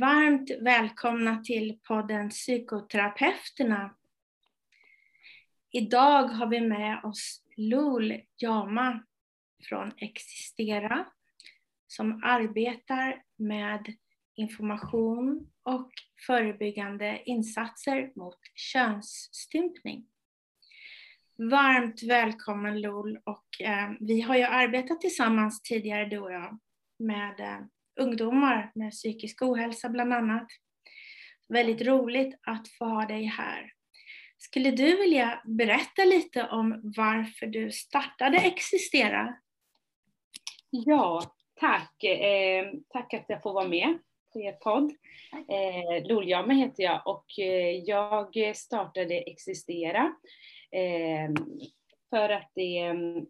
Varmt välkomna till podden Psykoterapeuterna. Idag har vi med oss Lul Jama från Existera som arbetar med information och förebyggande insatser mot könsstympning. Varmt välkommen Lol och eh, vi har ju arbetat tillsammans tidigare du och jag med eh, ungdomar med psykisk ohälsa bland annat. Väldigt roligt att få ha dig här. Skulle du vilja berätta lite om varför du startade Existera? Ja, tack. Eh, tack att jag får vara med på er podd. Eh, Loljame heter jag och eh, jag startade Existera eh, för att det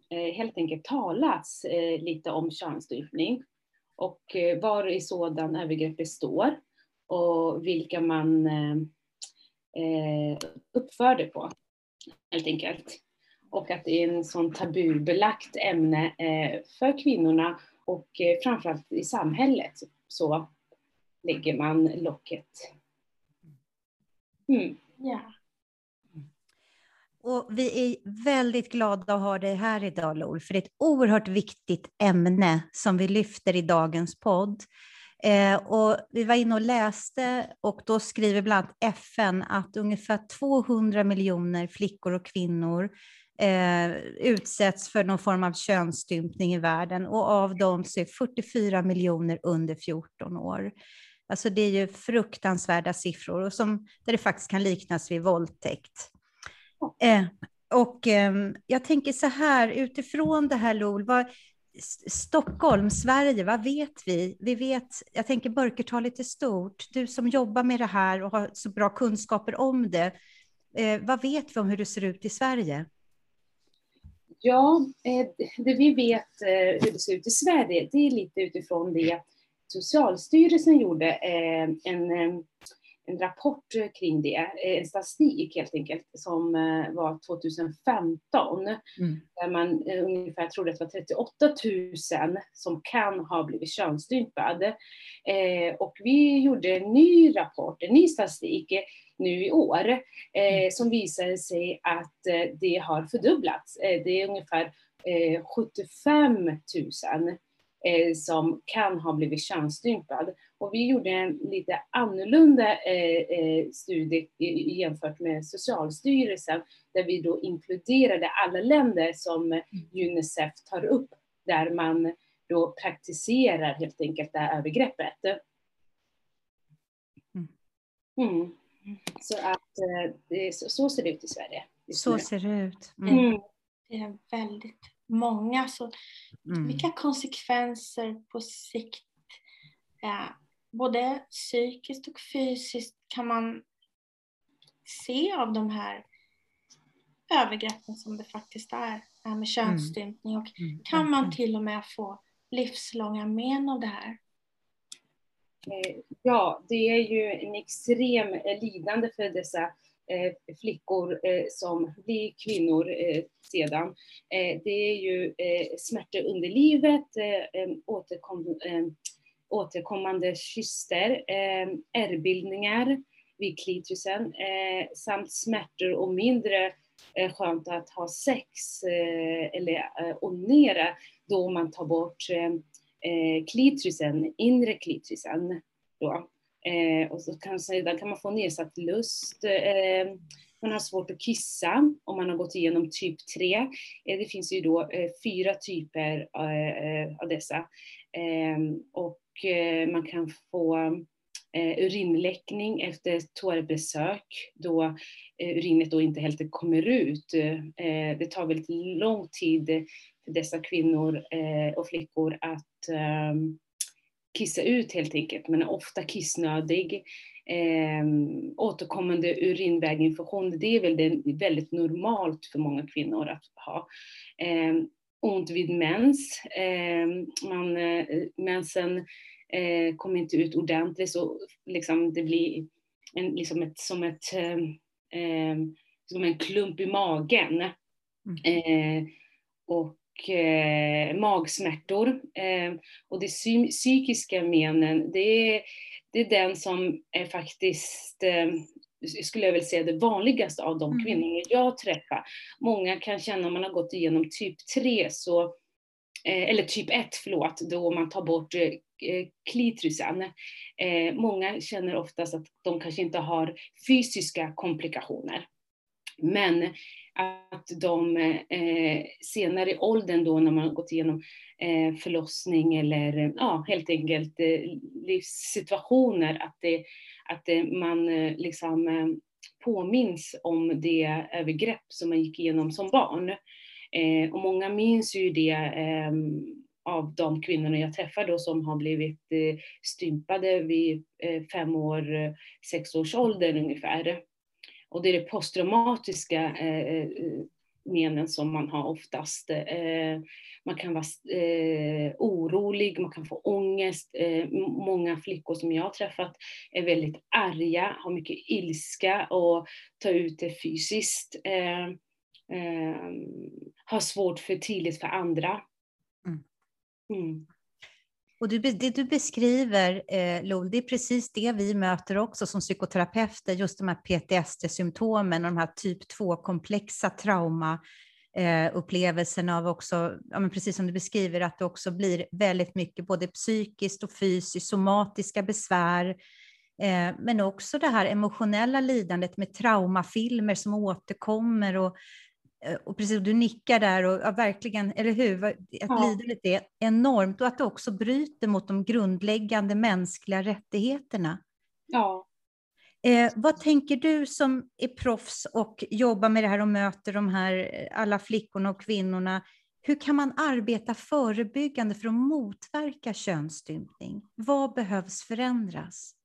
eh, helt enkelt talas eh, lite om könsstympning och eh, var i sådan övergrepp består och vilka man eh, eh uppför det på, helt enkelt. Och att det är en sån tabubelagt ämne eh, för kvinnorna och eh, framförallt i samhället så lägger man locket. Mm. Yeah. Och vi är väldigt glada att ha dig här idag, Lol, för det är ett oerhört viktigt ämne som vi lyfter i dagens podd. Eh, och vi var inne och läste och då skriver bland annat FN att ungefär 200 miljoner flickor och kvinnor eh, utsätts för någon form av könsstympning i världen och av dem så är 44 miljoner under 14 år. Alltså det är ju fruktansvärda siffror och som, där det faktiskt kan liknas vid våldtäkt. Eh, och eh, jag tänker så här, utifrån det här LOL, vad, Stockholm, Sverige, vad vet vi? Vi vet, jag tänker mörkertalet är stort. Du som jobbar med det här och har så bra kunskaper om det, eh, vad vet vi om hur det ser ut i Sverige? Ja, eh, det vi vet eh, hur det ser ut i Sverige, det är lite utifrån det Socialstyrelsen gjorde eh, en ehm, en rapport kring det, en statistik helt enkelt, som eh, var 2015. Mm. Där man eh, ungefär trodde att det var 38 000 som kan ha blivit könsstympade. Eh, och vi gjorde en ny rapport, en ny statistik nu i år, eh, mm. som visade sig att eh, det har fördubblats. Eh, det är ungefär 75 000 som kan ha blivit könsstympad. Och vi gjorde en lite annorlunda eh, eh studie jämfört med Socialstyrelsen, där vi då inkluderade alla länder som mm. Unicef tar upp, där man då praktiserar helt enkelt det här övergreppet. Mm. mm. Så att eh, så ser det ut i Sverige. Så ser det ut. Mm. mm. Det är väldigt många. Så Vilka konsekvenser på sikt eh, både psykiskt och fysiskt kan man se av de här övergreppen som det faktiskt är, det här med könsstympning och mm. kan man till och med få livslånga men av det här? Eh, ja, det är ju en extrem eh, lidande för dessa eh, flickor som blir kvinnor sedan. Det är ju smärta under livet, återkom, återkommande kyster, eh, ärrbildningar vid klitrisen eh, samt smärtor och mindre eh, skönt att ha sex eller onera då man tar bort klitrisen, inre klitrisen. Då. och så kan, sedan kan man få nedsatt lust. Man har svårt att kissa om man har gått igenom typ 3. Det finns ju då fyra typer av dessa. Ehm, och eh, man kan få eh, urinläckning efter toabesök då eh, urinet då inte helt kommer ut. Det tar väldigt lång tid för dessa kvinnor och flickor att ehm, kissa ut helt enkelt. Man är ofta kissnödig. Eh, återkommande urinväginfektion, det är väl väldigt normalt för många kvinnor att ha. Eh, ont vid mens. Eh, man, eh, mensen eh, kommer inte ut ordentligt så liksom det blir en, liksom ett, som, ett, eh, eh som en klump i magen. Mm. Eh, och magsmärtor. Och det psykiska menen, det är, det är den som är faktiskt skulle jag väl säga det vanligaste av de mm. kvinnor jag träffar. Många kan känna om man har gått igenom typ 3 så, eh, eller typ 1 förlåt, då man tar bort eh, klitrisen. Eh, många känner oftast att de kanske inte har fysiska komplikationer. Men att de eh, senare i åldern då när man gått igenom eh, förlossning eller ja, helt enkelt eh, livssituationer, att, det, att det, man eh, liksom eh, påminns om det övergrepp som man gick igenom som barn. Eh, och många minns ju det eh, av de kvinnorna jag träffar då som har blivit eh, stympade vid eh, fem år, sex års ålder ungefär. Och det är det posttraumatiska eh, eh, menen som man har oftast. Eh, man kan vara eh, orolig, man kan få ångest. Eh, många flickor som jag har träffat är väldigt arga, har mycket ilska och tar ut det fysiskt. Eh, har svårt för tillit för andra. Mm. Och du, det du beskriver, eh, Lol, det är precis det vi möter också som psykoterapeuter, just de här PTSD-symptomen och de här typ 2-komplexa trauma eh, av också, ja, men precis som du beskriver, att det också blir väldigt mycket både psykiskt och fysiskt, somatiska besvär, eh, men också det här emotionella lidandet med traumafilmer som återkommer och och precis, du nickar där och ja, verkligen, eller hur? Att ja. lidandet är enormt och att det också bryter mot de grundläggande mänskliga rättigheterna. Ja. Eh, vad tänker du som är proffs och jobbar med det här och möter de här alla flickorna och kvinnorna? Hur kan man arbeta förebyggande för att motverka könsstympning? Vad behövs förändras?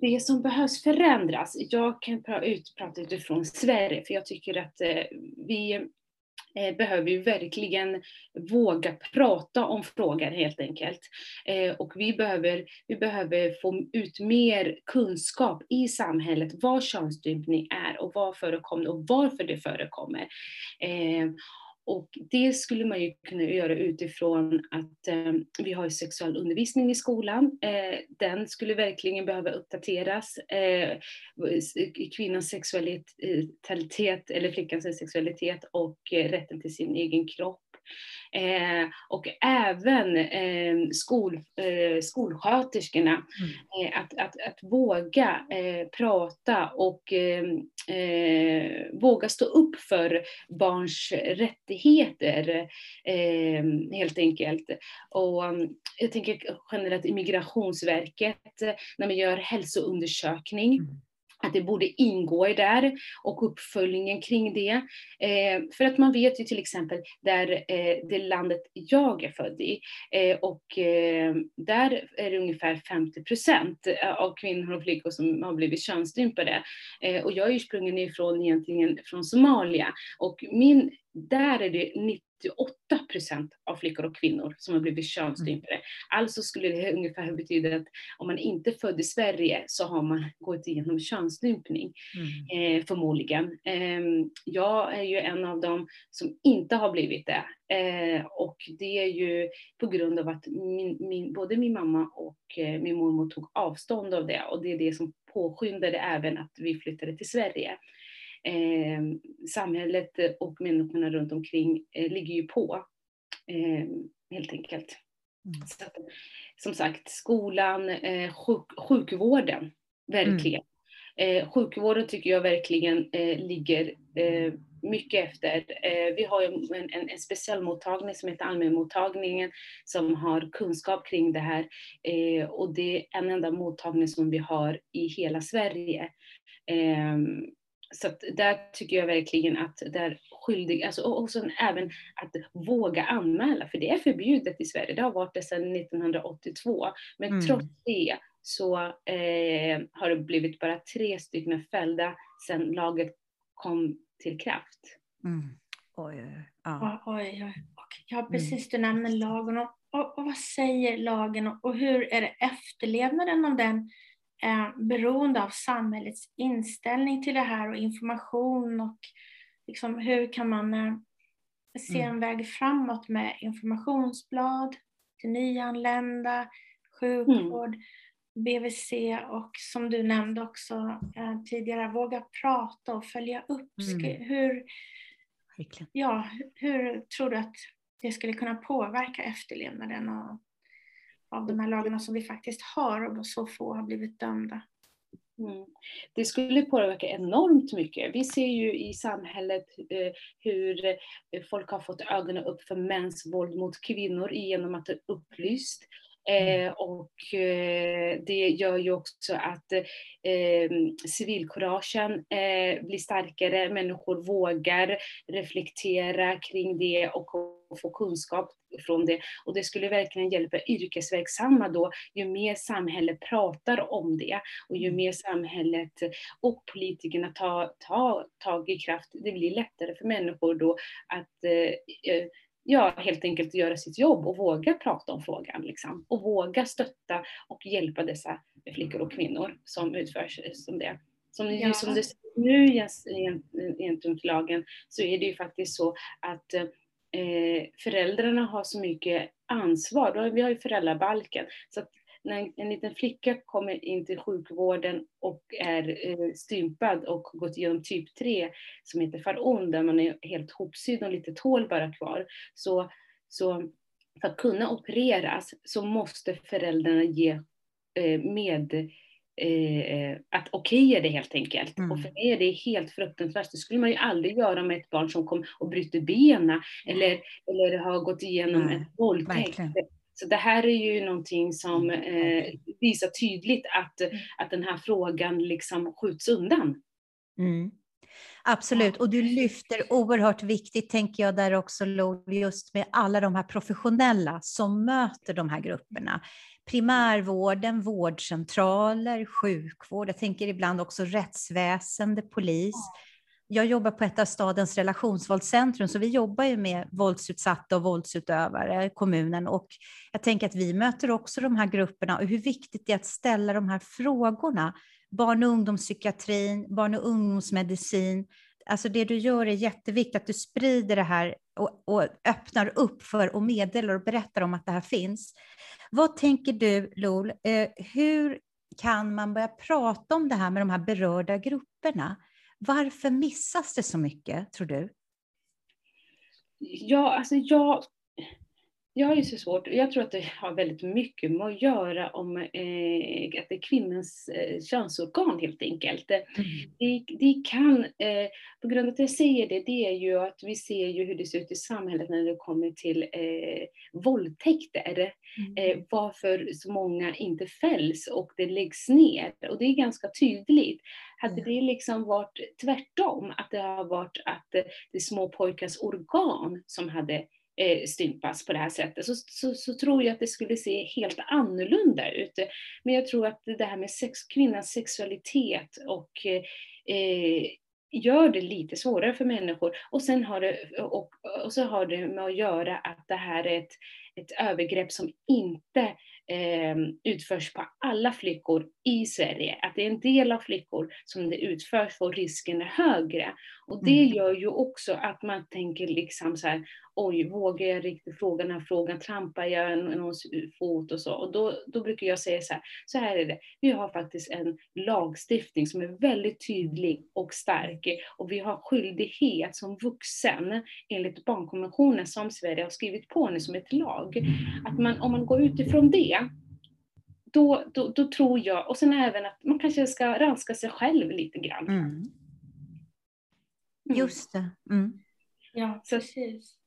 Det som behövs förändras, jag kan prata utifrån Sverige, för jag tycker att eh, vi eh, behöver ju verkligen våga prata om frågan helt enkelt. Eh, och vi behöver, vi behöver få ut mer kunskap i samhället vad könsstympning är och vad förekommer och varför det förekommer. Och det skulle man ju kunna göra utifrån att eh, vi har sexualundervisning i skolan. Eh, den skulle verkligen behöva uppdateras. Eh, kvinnans sexualitet, eh, eller flickans sexualitet och eh, rätten till sin egen kropp Eh, och även eh, skol, eh, skolsköterskorna, mm. Eh, att, att, att våga eh, prata och eh, våga stå upp för barns rättigheter helt enkelt. Och jag tänker generellt Migrationsverket, när man gör hälsoundersökning, mm att det borde ingå i där och uppföljningen kring det. Eh, för att man vet ju till exempel där eh, det landet jag är född i eh, och eh, där är det ungefär 50 procent eh, av kvinnor och flickor som har blivit könsstympade. Eh, och jag är ursprungligen ifrån egentligen från Somalia och min där är det 98 procent av flickor och kvinnor som har blivit könsstympade. Mm. Alltså skulle det ungefär betyda att om man inte är född i Sverige så har man gått igenom könsstympning, mm. eh, förmodligen. Eh, jag är ju en av dem som inte har blivit det. Eh, och det är ju på grund av att min, min, både min mamma och eh, min mormor tog avstånd av det och det är det som påskyndade även att vi flyttade till Sverige eh, samhället och människorna runt omkring eh, ligger ju på, eh, helt enkelt. Mm. Så att, som sagt, skolan, eh, sjuk, sjukvården, verkligen. Mm. Eh, sjukvården tycker jag verkligen eh, ligger mycket efter. vi har en, en, en specialmottagning som heter allmänmottagningen som har kunskap kring det här och det är en enda mottagning som vi har i hela Sverige. Så där tycker jag verkligen att det är skyldig, alltså, och sen även att våga anmäla, för det är förbjudet i Sverige. Det har varit det sedan 1982. Men mm. trots det så eh, har det blivit bara tre stycken fällda sedan laget kom till kraft. Mm. Oj, ja. oj, oj. ja, mm. precis, du nämner lagen. Och, och, och vad säger lagen och, och hur är det efterlevnaden av den? Eh, beroende av samhällets inställning till det här och information och liksom hur kan man... Eh, se en väg framåt med informationsblad till nyanlända, sjukvård, mm. BVC och som du nämnde också eh, tidigare, våga prata och följa upp. Mm. Hur, ja, hur tror du att det skulle kunna påverka efterlevnaden av, av de här lagarna som vi faktiskt har och så få har blivit dömda? Mm. Det skulle påverka enormt mycket. Vi ser ju i samhället eh, hur eh, folk har fått ögonen upp för mäns våld mot kvinnor genom att det är upplyst. Mm. Eh, och eh, det gör ju också att eh, civilkuragen eh, blir starkare, människor vågar reflektera kring det och få kunskap från det. Och det skulle verkligen hjälpa yrkesverksamma då, ju mer samhället pratar om det och ju mm. mer samhället och politikerna tar, tar tag i kraft, det blir lättare för människor då att eh, eh ja, helt enkelt göra sitt jobb och våga prata om frågan. Liksom. Och våga stötta och hjälpa dessa flickor och kvinnor som utför som det. Som, ja. som det ser nu gentemot lagen så är det ju faktiskt så att eh, föräldrarna har så mycket ansvar. Vi har ju föräldrabalken. Så att när en liten flicka kommer in till sjukvården och är eh, stympad och gått igenom typ 3 som heter faron där man är helt hopsydd och lite tål bara kvar. Så, så för att kunna opereras så måste föräldrarna ge eh, med eh, att okeja det helt enkelt. Mm. Och för mig är det helt fruktansvärt. Det skulle man ju aldrig göra med ett barn som kom och bryter benen eller, eller har gått igenom mm. en våldtäkt. Så det här är ju någonting som mm, eh, visar tydligt att, mm. att den här frågan liksom skjuts undan. Mm. Absolut, och du lyfter oerhört viktigt, tänker jag där också, just med alla de här professionella som möter de här grupperna. Primärvården, vårdcentraler, sjukvård, jag tänker ibland också rättsväsende, polis jag jobbar på ett av stadens relationsvåldscentrum, så vi jobbar ju med våldsutsatta och våldsutövare kommunen. Och jag tänker att vi möter också de här grupperna och hur viktigt det är att ställa de här frågorna. Barn och ungdomspsykiatrin, barn och ungdomsmedicin. Alltså det du gör är jätteviktigt, att du sprider det här och, och öppnar upp för och meddelar och berättar om att det här finns. Vad tänker du, Lol, eh, hur kan man börja prata om det här med de här berörda grupperna? Varför missas det så mycket, tror du? Ja, alltså jag, jag har ju så svårt, jag tror att det har väldigt mycket med att göra om eh, att det är kvinnans eh, könsorgan helt enkelt. Mm. Det, det, kan, eh, på grund av att jag säger det, det är ju att vi ser ju hur det ser ut i samhället när det kommer till eh, våldtäkter. Mm. Eh, varför så många inte fälls och det läggs ner. Och det är ganska tydligt. Hade det liksom varit tvärtom, att det har varit att det är små pojkars organ som hade eh, stympas på det här sättet så, så, så, tror jag att det skulle se helt annorlunda ut. Men jag tror att det här med sex, kvinnans sexualitet och eh, gör det lite svårare för människor. Och sen har det, och, och så har det med att göra att det här är ett, ett övergrepp som inte eh, utförs på alla flickor i Sverige. Att det är en del av flickor som det utförs på, risken är högre. Och det mm. gör ju också att man tänker liksom så här, oj, vågar jag riktigt fråga den här frågan? Trampar jag någons fot och så? Och då, då brukar jag säga så här, så här är det. Vi har faktiskt en lagstiftning som är väldigt tydlig och stark. Och vi har skyldighet som vuxen, enligt barnkonventionen som Sverige har skrivit på nu som ett lag, att man, om man går utifrån det, då, då, då, tror jag, och sen även att man kanske ska ranska sig själv lite grann. Mm. mm. Just det. Mm. Ja, precis.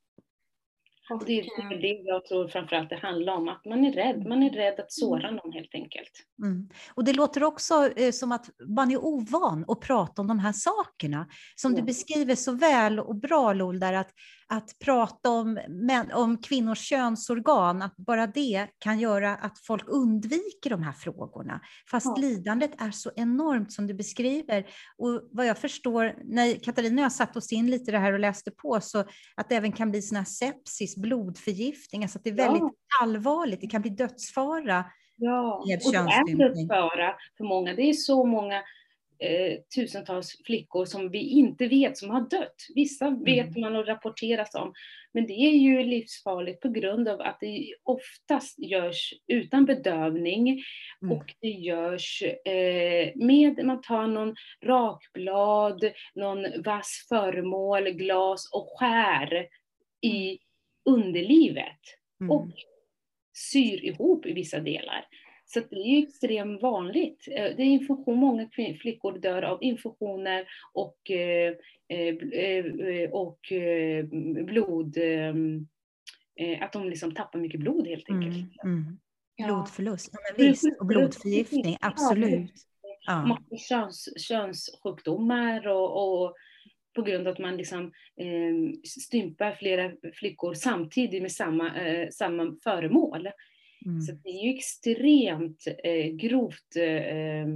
Och det är det jag tror framförallt det handlar om, att man är rädd. Man är rädd att såra mm. någon helt enkelt. Mm. Och det låter också eh, som att man är ovan att prata om de här sakerna. Som ja. du beskriver så väl och bra Lol, där att att prata om, män, om kvinnors könsorgan, att bara det kan göra att folk undviker de här frågorna. Fast ja. lidandet är så enormt som du beskriver. Och vad jag förstår, när Katarina och jag satt oss in lite det här och läste på, så att det även kan bli såna sepsis, blodförgiftning, alltså att det är väldigt ja. allvarligt, det kan bli dödsfara. Ja, och det är dödsfara för många. Det är så många eh, tusentals flickor som vi inte vet som har dött. Vissa vet Mm. man och rapporteras om, men det är ju livsfarligt på grund av att det oftast görs utan bedövning Mm. och det görs eh, med, man tar någon rakblad, någon vass föremål, glas och skär i underlivet Mm. och syr ihop i vissa delar. Så det är ju extremt vanligt. Eh, Det är infektion, många flickor dör av infektioner och, eh, eh, och blod, att de liksom tappar mycket blod helt enkelt. Mm. Mm. Blodförlust, ja, men visst. Och blodförgiftning, absolut. Ja. Många köns, könssjukdomar och, och på grund av att man liksom, eh, stympar flera flickor samtidigt med samma, eh, samma föremål. Mm. Så det är ju extremt eh, grovt eh,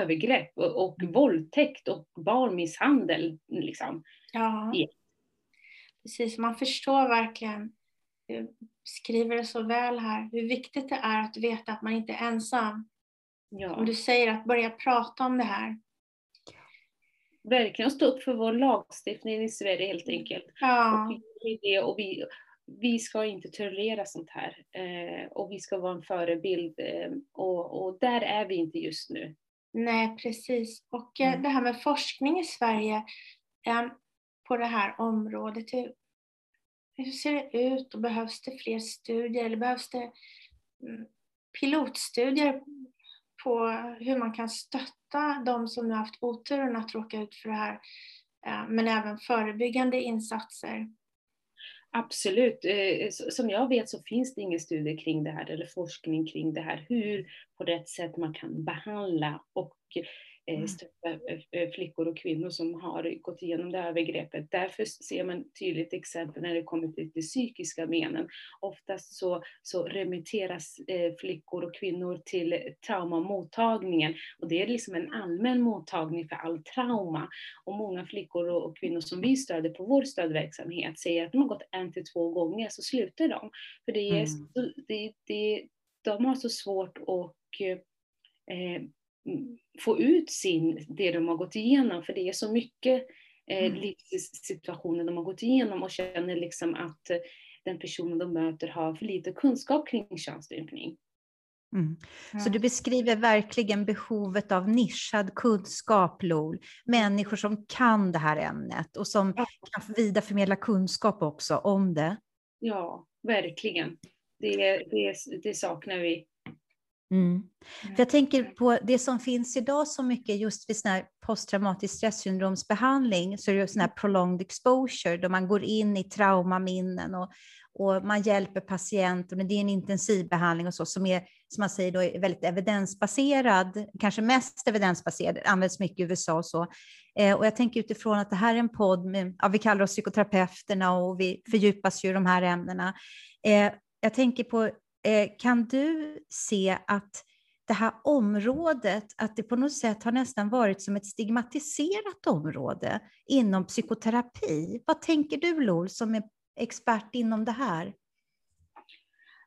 övergrepp och, och våldtäkt och barnmisshandel. Liksom. Ja. Ja. Precis, man förstår verkligen, du skriver det så väl här, hur viktigt det är att veta att man inte är ensam. Ja, Som du säger, att börja prata om det här. verkligen stå upp för vår lagstiftning i Sverige helt enkelt. Ja, Och, det, och vi, vi ska inte tolerera sånt här. Eh, och vi ska vara en förebild. Eh, och, och där är vi inte just nu. nej precis. Och eh, Mm. det här med forskning i Sverige eh, på det här området, hur, hur ser det ut och behövs det fler studier eller behövs det mm, pilotstudier på hur man kan stötta de som nu haft oturen att råka ut för det här, eh, men även förebyggande insatser. Absolut. Eh, eh, som jag vet så finns det ingen studie kring det här eller forskning kring det här. Hur på rätt sätt man kan behandla och Mm. stötta eh, flickor och kvinnor som har gått igenom det här övergreppet. Därför ser man tydligt exempel när det kommer till de psykiska menen. Oftast så, så remitteras eh, flickor och kvinnor till traumamottagningen och det är liksom en allmän mottagning för all trauma. Och många flickor och kvinnor som vi stöder på vår stödverksamhet säger att de har gått en till två gånger så slutar de. För det är, Mm. det, det, de har så svårt att eh, få ut sin, det de har gått igenom. För det är så mycket eh, Mm. livssituationer de har gått igenom och känner liksom att eh, den personen de möter har för lite kunskap kring könsstympning. Mm. Så du beskriver verkligen behovet av nischad kunskap, LOL. Människor som kan det här ämnet och som Ja. kan vidareförmedla kunskap också om det. Ja, verkligen. Det, det, det saknar vi. Mm. För jag tänker på det som finns idag så mycket just vid sån här posttraumatisk stressyndromsbehandling så är det sån här prolonged exposure då man går in i traumaminnen och, och man hjälper patienter. Men det är en intensivbehandling och så som är, som man säger, då, är väldigt evidensbaserad, kanske mest evidensbaserad, används mycket i USA och så. Eh, och jag tänker utifrån att det här är en podd med, ja, vi kallar oss psykoterapeuterna och vi fördjupas ju i de här ämnena. Eh, jag tänker på Kan du se att det här området, att det på något sätt har nästan varit som ett stigmatiserat område inom psykoterapi? Vad tänker du Lol som är expert inom det här?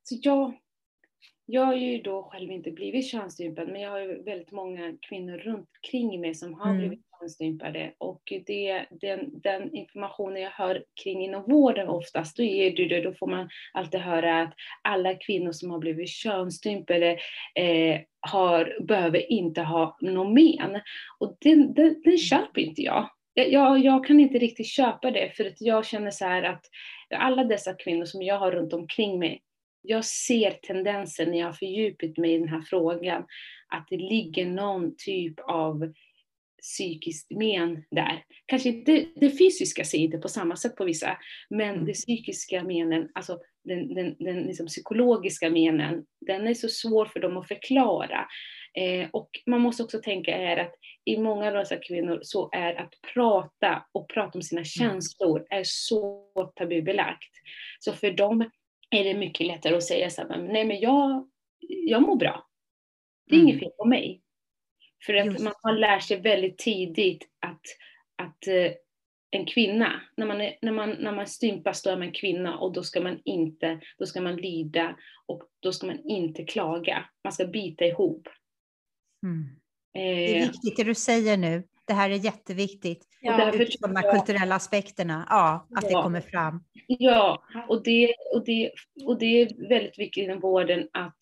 Så jag, jag har ju då själv inte blivit könsstympad, men jag har ju väldigt många kvinnor runt omkring mig som har Mm. blivit könsstympade. Och det, den, den informationen jag hör kring inom vården oftast, då, är det, då får man alltid höra att alla kvinnor som har blivit könsstympade eh, har, behöver inte ha någon men. Och den, den, den köper inte jag. Jag, jag. jag kan inte riktigt köpa det, för att jag känner så här att alla dessa kvinnor som jag har runt omkring mig, jag ser tendensen när jag har fördjupat mig i den här frågan, att det ligger någon typ av psykiskt men där. Kanske inte det fysiska ser inte på samma sätt på vissa, men Mm. det psykiska menen, alltså den, den, den liksom psykologiska menen, den är så svår för dem att förklara. Eh, och man måste också tänka är att i många av dessa kvinnor så är att prata och prata om sina känslor är så tabubelagt. Så för dem är det mycket lättare att säga så här, nej men jag, jag mår bra. Det är Mm. inget fel på mig. För att Just man har lärt sig väldigt tidigt att, att eh, en kvinna, när man, är, när, man, när man stympas då är man kvinna och då ska man inte, då ska man lida och då ska man inte klaga. Man ska bita ihop. Mm. Det är viktigt det du säger nu. Det här är jätteviktigt. Ja. Och utifrån de här kulturella aspekterna, ja, att Ja. det kommer fram. Ja, och det, och, det, och det är väldigt viktigt inom vården att,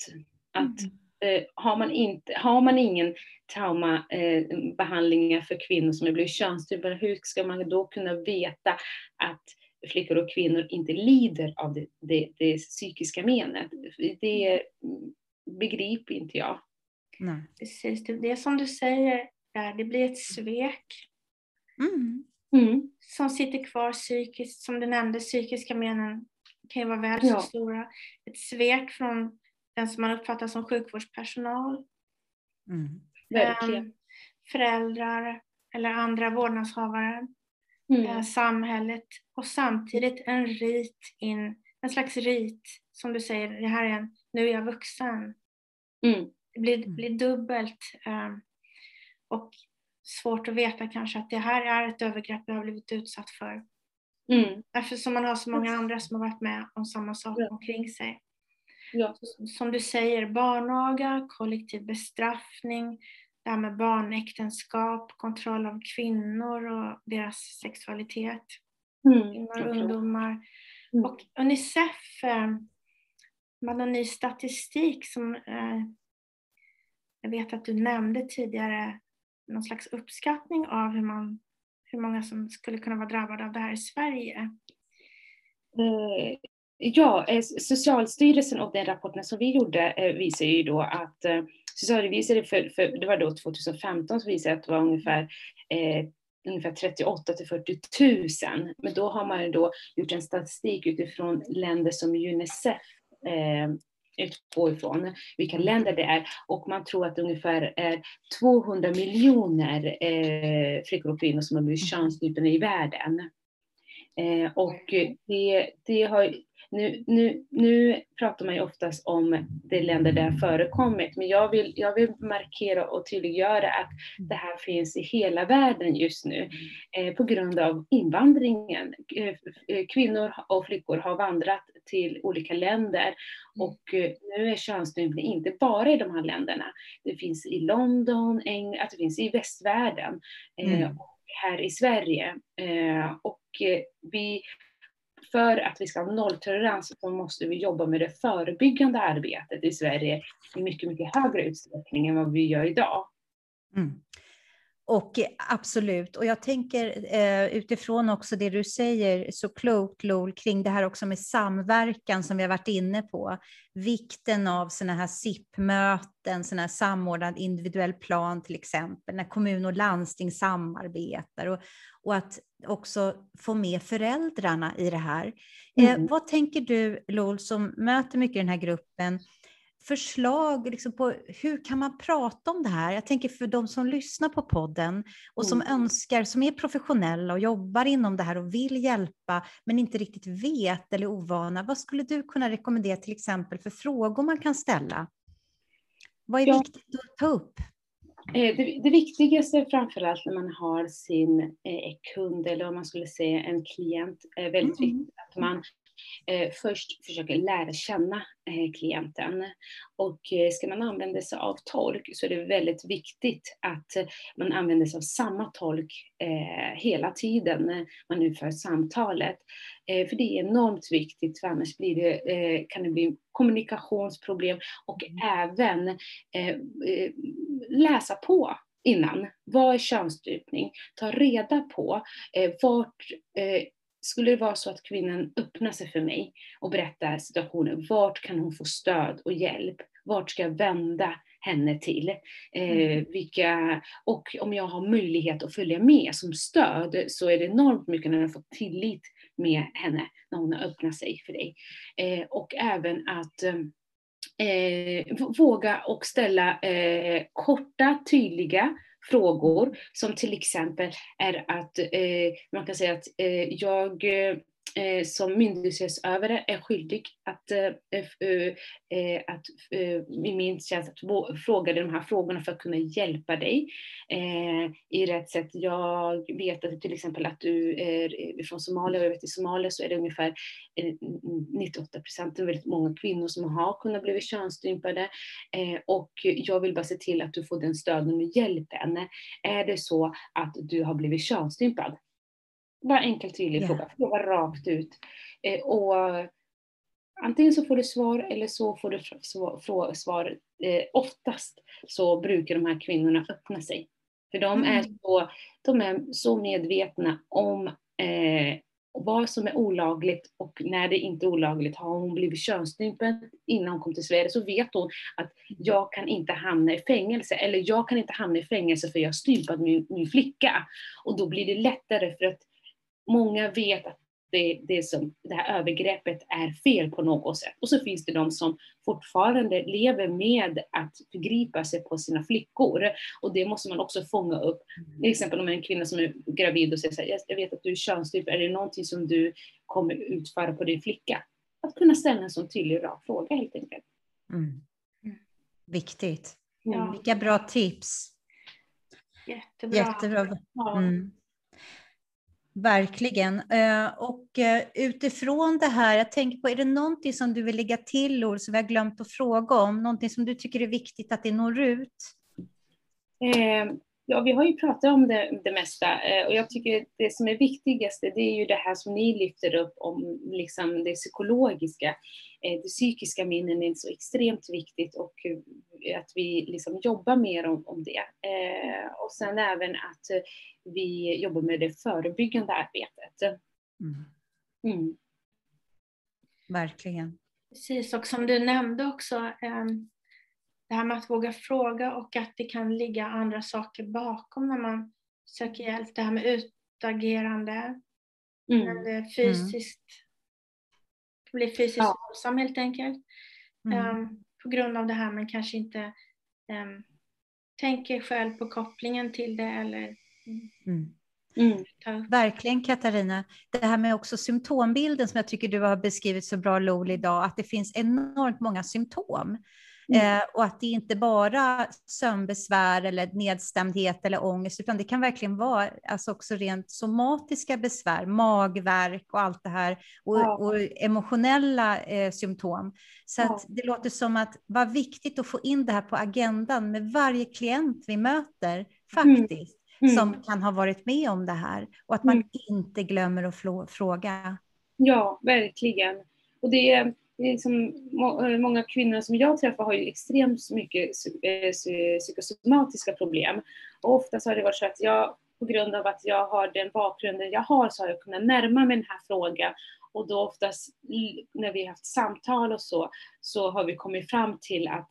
att eh, har, man inte, har man ingen traumabehandlingar eh, för kvinnor som har blivit könsstympade, hur ska man då kunna veta att flickor och kvinnor inte lider av det, det, det psykiska menet? Det mm, begriper inte jag. Nej. Precis, det, är som du säger, där, det blir ett svek Mm. Mm. som sitter kvar psykiskt. Som du nämnde, psykiska menen kan ju vara väl Ja. så stora. Ett svek från den som man uppfattar som sjukvårdspersonal, Mm. Verkligen. ehm, föräldrar eller andra vårdnadshavare, Mm. eh, samhället och samtidigt en rit in, en slags rit som du säger, det här är en, nu är jag vuxen. Mm. Det blir, Mm. blir dubbelt. eh, och svårt att veta kanske att det här är ett övergrepp jag har blivit utsatt för. Mm. Eftersom man har så många andra som har varit med om samma sak Ja. omkring sig. Ja. Som du säger, barnaga, kollektiv bestraffning, det här med barnäktenskap, kontroll av kvinnor och deras sexualitet, Mm. kvinnor och ungdomar. Mm. Och Unicef, eh, man har ny statistik som eh, jag vet att du nämnde tidigare, någon slags uppskattning av hur, man, hur många som skulle kunna vara drabbade av det här i Sverige. Eh, Ja, eh, Socialstyrelsen och den rapporten som vi gjorde eh, visar ju då att eh, Socialstyrelsen för, för, det var då 2015 som visade att det var ungefär eh, ungefär 38 till 40 000. Men då har man då gjort en statistik utifrån länder som Unicef eh, utgår ifrån, vilka länder det är. Och man tror att det ungefär är 200 miljoner eh, flickor och kvinnor som har blivit könsstympade i världen. Eh, och det, det har, nu, nu, nu pratar man ju oftast om de länder där det har förekommit, men jag vill, jag vill markera och tydliggöra att det här finns i hela världen just nu eh, på grund av invandringen. Eh, eh, kvinnor och flickor har vandrat till olika länder och eh, nu är könsstympning inte bara i de här länderna. Det finns i London, England, att det finns i västvärlden eh, Mm här i Sverige. Eh, och eh, vi, för att vi ska ha nolltolerans så måste vi jobba med det förebyggande arbetet i Sverige i mycket, mycket högre utsträckning än vad vi gör idag. Mm. Och eh, absolut, och jag tänker eh, utifrån också det du säger så klokt Lol kring det här också med samverkan som vi har varit inne på. Vikten av sådana här SIP-möten, sådana här samordnad individuell plan till exempel, när kommun och landsting samarbetar och, och att också få med föräldrarna i det här. Eh, Mm. vad tänker du Lol som möter mycket i den här gruppen? Förslag liksom på hur kan man prata om det här? Jag tänker för de som lyssnar på podden och som Mm. önskar, som är professionella och jobbar inom det här och vill hjälpa men inte riktigt vet eller är ovana. Vad skulle du kunna rekommendera till exempel för frågor man kan ställa? Vad är Ja. viktigt att ta upp? Eh, Det, det viktigaste framförallt när man har sin eh, kund eller om man skulle säga en klient är väldigt Mm. viktigt att man först försöker lära känna eh, klienten. Och eh, ska man använda sig av tolk så är det väldigt viktigt att eh, man använder sig av samma tolk eh, hela tiden när man utför samtalet. Eh, för det är enormt viktigt för annars blir det, eh, kan det bli kommunikationsproblem och även eh, eh, läsa på innan. Vad är könsstympning? Ta reda på eh, vart eh, skulle det vara så att kvinnan öppnar sig för mig och berättar situationen, vart kan hon få stöd och hjälp? Vart ska jag vända henne till? Eh, vilka, och om jag har möjlighet att följa med som stöd så är det enormt mycket när jag får tillit med henne när hon har öppnat sig för dig. Eh, och även att eh, våga och ställa eh, korta, tydliga frågor som till exempel är att eh, man kan säga att eh, jag, eh, Eh, som myndighetsutövare är skyldig att, eh, eh, att eh, i min tjänst att fråga dig de här frågorna för att kunna hjälpa dig eh, i rätt sätt. Jag vet att till exempel att du är eh, från Somalia och jag vet i Somalia så är det ungefär eh, 98 procent, väldigt många kvinnor som har kunnat bli könsstympade och jag vill bara se till att du får den stöden och hjälpen. Är det så att du har blivit könsstympad? Bara enkel tydlig yeah. fråga, fråga rakt ut. Eh, och antingen så får du svar eller så får du svar. svar. Eh, oftast så brukar de här kvinnorna öppna sig. För de, mm. är, så, de är så medvetna om eh, vad som är olagligt och när det inte är olagligt. Har hon blivit könsstympad innan hon kom till Sverige så vet hon att jag kan inte hamna i fängelse eller jag kan inte hamna i fängelse för jag har stympat min, min flicka. Och då blir det lättare för att många vet att det, det, som, det här övergreppet är fel på något sätt. Och så finns det de som fortfarande lever med att förgripa sig på sina flickor. Och det måste man också fånga upp. Till exempel om en kvinna som är gravid och säger så här, jag vet att du är könsstympad, är det någonting som du kommer utföra på din flicka? Att kunna ställa en sån tydlig rak fråga helt enkelt. Mm. Viktigt. Ja. Vilka bra tips. Jättebra. Jättebra. Mm. Verkligen. Eh, och eh, utifrån det här, jag tänker på, är det någonting som du vill lägga till, Or, som vi har glömt att fråga om? Någonting som du tycker är viktigt att det når ut? Eh, Eh, ja, vi har ju pratat om det, det mesta och jag tycker det som är viktigast, det är ju det här som ni lyfter upp om liksom det psykologiska. Det psykiska minnen är så extremt viktigt och att vi liksom jobbar mer om, om det. Och sen även att vi jobbar med det förebyggande arbetet. Mm. Mm. Verkligen. Precis, och som du nämnde också, ehm, det här med att våga fråga och att det kan ligga andra saker bakom när man söker hjälp. Det här med utagerande, mm. när det fysiskt blir fysiskt ja. våldsam helt enkelt. Mm. Um, på grund av det här men kanske inte um, tänker själv på kopplingen till det eller Mm. Mm. Verkligen Katarina. Det här med också symptombilden som jag tycker du har beskrivit så bra Lol idag, att det finns enormt många symptom. Mm. Eh, och att det inte bara sömnbesvär eller nedstämdhet eller ångest, utan det kan verkligen vara alltså också rent somatiska besvär, magverk och allt det här, och, ja. och emotionella eh, symptom. Så ja. det låter som att vad viktigt att få in det här på agendan med varje klient vi möter, mm. faktiskt mm. som kan ha varit med om det här och att man mm. inte glömmer att fråga. Ja, verkligen. Och det är, det är som eh, många kvinnor som jag träffar har ju extremt mycket eh, psykosomatiska problem. Och oftast har det varit så att jag, på grund av att jag har den bakgrunden jag har, så har jag kunnat närma mig den här frågan. Och då oftast när vi har haft samtal och så, så har vi kommit fram till att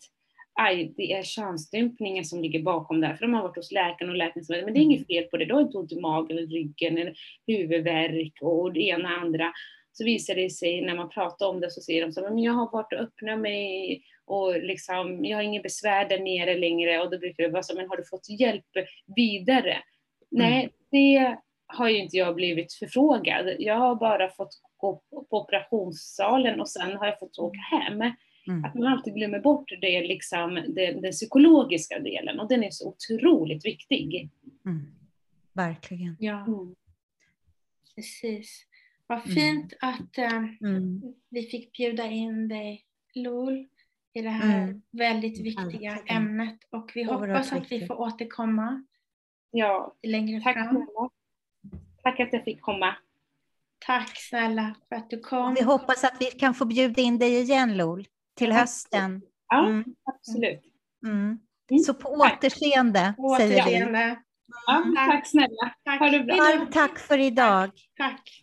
aj, det är könsstympningen som ligger bakom det här. För de har varit hos läkaren och läkaren säger men det är inget fel på det, du har inte ont i magen ryggen eller huvudvärk och det ena och andra. Så visar det sig när man pratar om det så säger de så men jag har varit och öppnat mig och liksom, jag har ingen besvär där nere längre och då brukar det vara så, men har du fått hjälp vidare? Mm. Nej, det har ju inte jag blivit förfrågad. Jag har bara fått gå på operationssalen och sen har jag fått åka hem. Mm. Att man alltid glömmer bort det, liksom, det, den psykologiska delen och den är så otroligt viktig. Mm. Verkligen. Ja, mm. precis. Vad mm. fint att äh, vi fick bjuda in dig, Lol, i det här mm. väldigt viktiga Alltid. ämnet och vi hoppas att vi får återkomma ja. längre Tack fram. Snälla. Tack att jag fick komma. Tack snälla för att du kom. Vi hoppas att vi kan få bjuda in dig igen, Lol till hösten. Ja, mm. absolut. Mm. mm. Så på återseende, på säger vi. Ja, tack snälla. Tack. Ha det bra. Tack för idag. Tack.